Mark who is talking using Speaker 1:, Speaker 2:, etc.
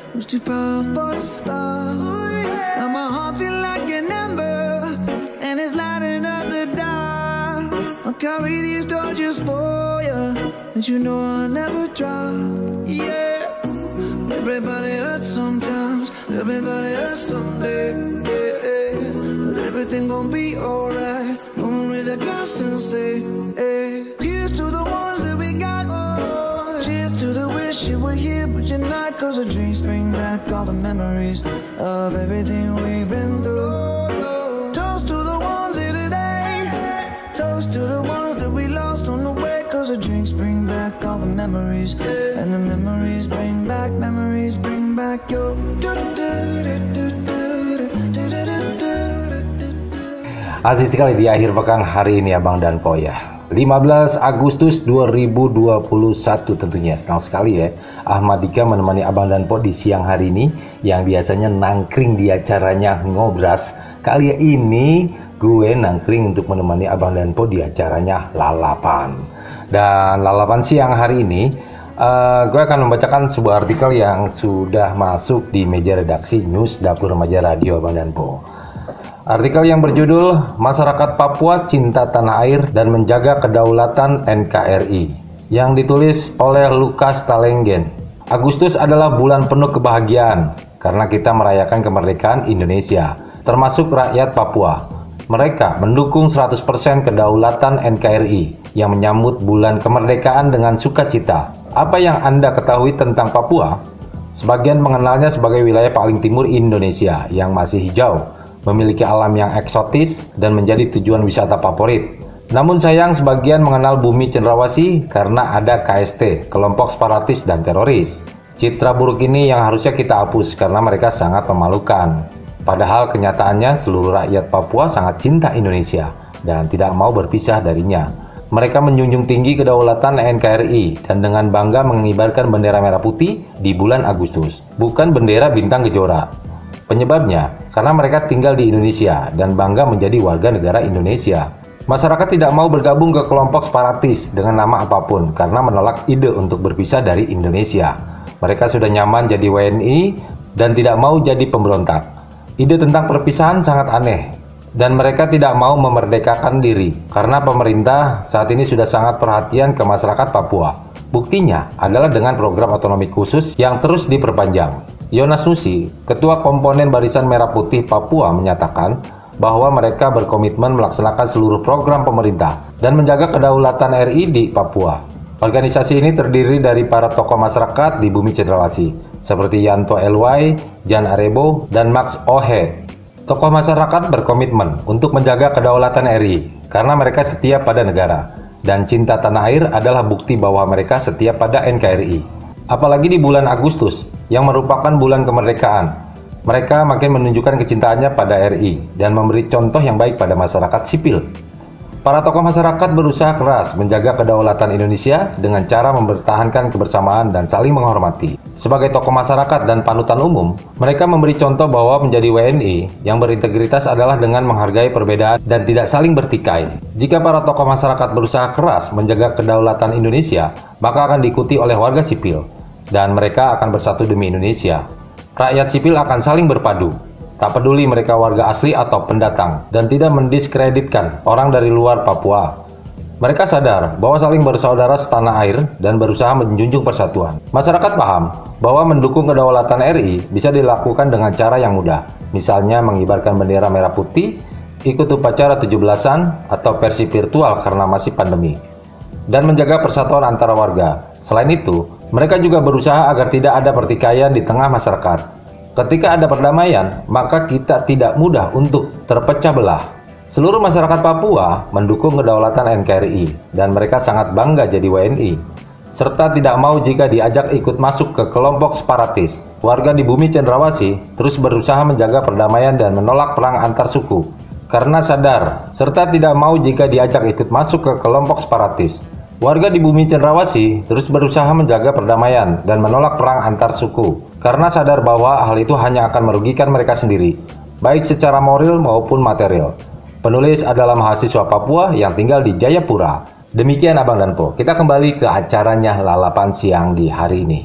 Speaker 1: hatred was too powerful to stop. Now my heart feel like an ember, and it's lighting up the dark. I'll carry these torches for you, and you know I'll never drop. Yeah, everybody hurts sometimes, everybody hurts someday. Yeah, but everything gon' be alright. Gonna raise a glass and say, hey, memories of everything we've been through. Toast to the ones here today. Toast to the ones that we lost on the way. Cause the drinks bring back all the memories. And the memories bring back, memories bring back your.
Speaker 2: Asik sekali di akhir pekan hari ini Abang dan Po ya. 15 Agustus 2021 tentunya. Senang sekali ya Ahmad Dika menemani Abang dan Po di siang hari ini yang biasanya nangkring di acaranya ngobras. Kali ini gue nangkring untuk menemani Abang dan Po di acaranya lalapan. Dan lalapan siang hari ini uh, gue akan membacakan sebuah artikel yang sudah masuk di meja redaksi News Dapur Remaja Radio Abang dan Po Artikel yang berjudul Masyarakat Papua Cinta Tanah Air dan Menjaga Kedaulatan NKRI yang ditulis oleh Lukas Talenggen. Agustus adalah bulan penuh kebahagiaan karena kita merayakan kemerdekaan Indonesia, termasuk rakyat Papua. Mereka mendukung 100% kedaulatan NKRI yang menyambut bulan kemerdekaan dengan sukacita. Apa yang Anda ketahui tentang Papua? Sebagian mengenalnya sebagai wilayah paling timur Indonesia yang masih hijau, memiliki alam yang eksotis dan menjadi tujuan wisata favorit. Namun sayang sebagian mengenal bumi cenderawasi karena ada KST, kelompok separatis dan teroris. Citra buruk ini yang harusnya kita hapus karena mereka sangat memalukan. Padahal kenyataannya seluruh rakyat Papua sangat cinta Indonesia dan tidak mau berpisah darinya. Mereka menjunjung tinggi kedaulatan NKRI dan dengan bangga mengibarkan bendera merah putih di bulan Agustus, bukan bendera bintang kejora. Penyebabnya, karena mereka tinggal di Indonesia dan bangga menjadi warga negara Indonesia. Masyarakat tidak mau bergabung ke kelompok separatis dengan nama apa pun karena menolak ide untuk berpisah dari Indonesia. Mereka sudah nyaman jadi WNI dan tidak mau jadi pemberontak. Ide tentang perpisahan sangat aneh dan mereka tidak mau memerdekakan diri karena pemerintah saat ini sudah sangat perhatian ke masyarakat Papua. Buktinya adalah dengan program otonomi khusus yang terus diperpanjang. Yonas Nusi, Ketua Komponen Barisan Merah Putih Papua menyatakan bahwa mereka berkomitmen melaksanakan seluruh program pemerintah dan menjaga kedaulatan RI di Papua. Organisasi ini terdiri dari para tokoh masyarakat di bumi cendrawasih, seperti Yanto Elwai, Jan Arebo, dan Max Ohe. Tokoh masyarakat berkomitmen untuk menjaga kedaulatan RI karena mereka setia pada negara, dan cinta tanah air adalah bukti bahwa mereka setia pada NKRI. Apalagi di bulan Agustus, yang merupakan bulan kemerdekaan. Mereka makin menunjukkan kecintaannya pada RI dan memberi contoh yang baik pada masyarakat sipil. Para tokoh masyarakat berusaha keras menjaga kedaulatan Indonesia dengan cara mempertahankan kebersamaan dan saling menghormati. Sebagai tokoh masyarakat dan panutan umum, mereka memberi contoh bahwa menjadi WNI yang berintegritas adalah dengan menghargai perbedaan dan tidak saling bertikai. Jika para tokoh masyarakat berusaha keras menjaga kedaulatan Indonesia, maka akan diikuti oleh warga sipil dan mereka akan bersatu demi Indonesia. Rakyat sipil akan saling berpadu, tak peduli mereka warga asli atau pendatang, dan tidak mendiskreditkan orang dari luar Papua. Mereka sadar bahwa saling bersaudara setanah air dan berusaha menjunjung persatuan. Masyarakat paham bahwa mendukung kedaulatan RI bisa dilakukan dengan cara yang mudah, misalnya mengibarkan bendera merah putih, ikut upacara 17-an, atau versi virtual karena masih pandemi, dan menjaga persatuan antara warga. Selain itu, mereka juga berusaha agar tidak ada pertikaian di tengah masyarakat. Ketika ada perdamaian, maka kita tidak mudah untuk terpecah belah. Seluruh masyarakat Papua mendukung kedaulatan NKRI dan mereka sangat bangga jadi WNI serta tidak mau jika diajak ikut masuk ke kelompok separatis. Warga di bumi Cendrawasih terus berusaha menjaga perdamaian dan menolak perang antar suku karena sadar serta tidak mau jika diajak ikut masuk ke kelompok separatis. Warga di bumi Cendrawasih terus berusaha menjaga perdamaian dan menolak perang antar suku karena sadar bahwa hal itu hanya akan merugikan mereka sendiri, baik secara moral maupun material. Penulis adalah mahasiswa Papua yang tinggal di Jayapura.
Speaker 3: Demikian Abang dan Po, kita kembali ke acaranya lalapan siang di hari ini.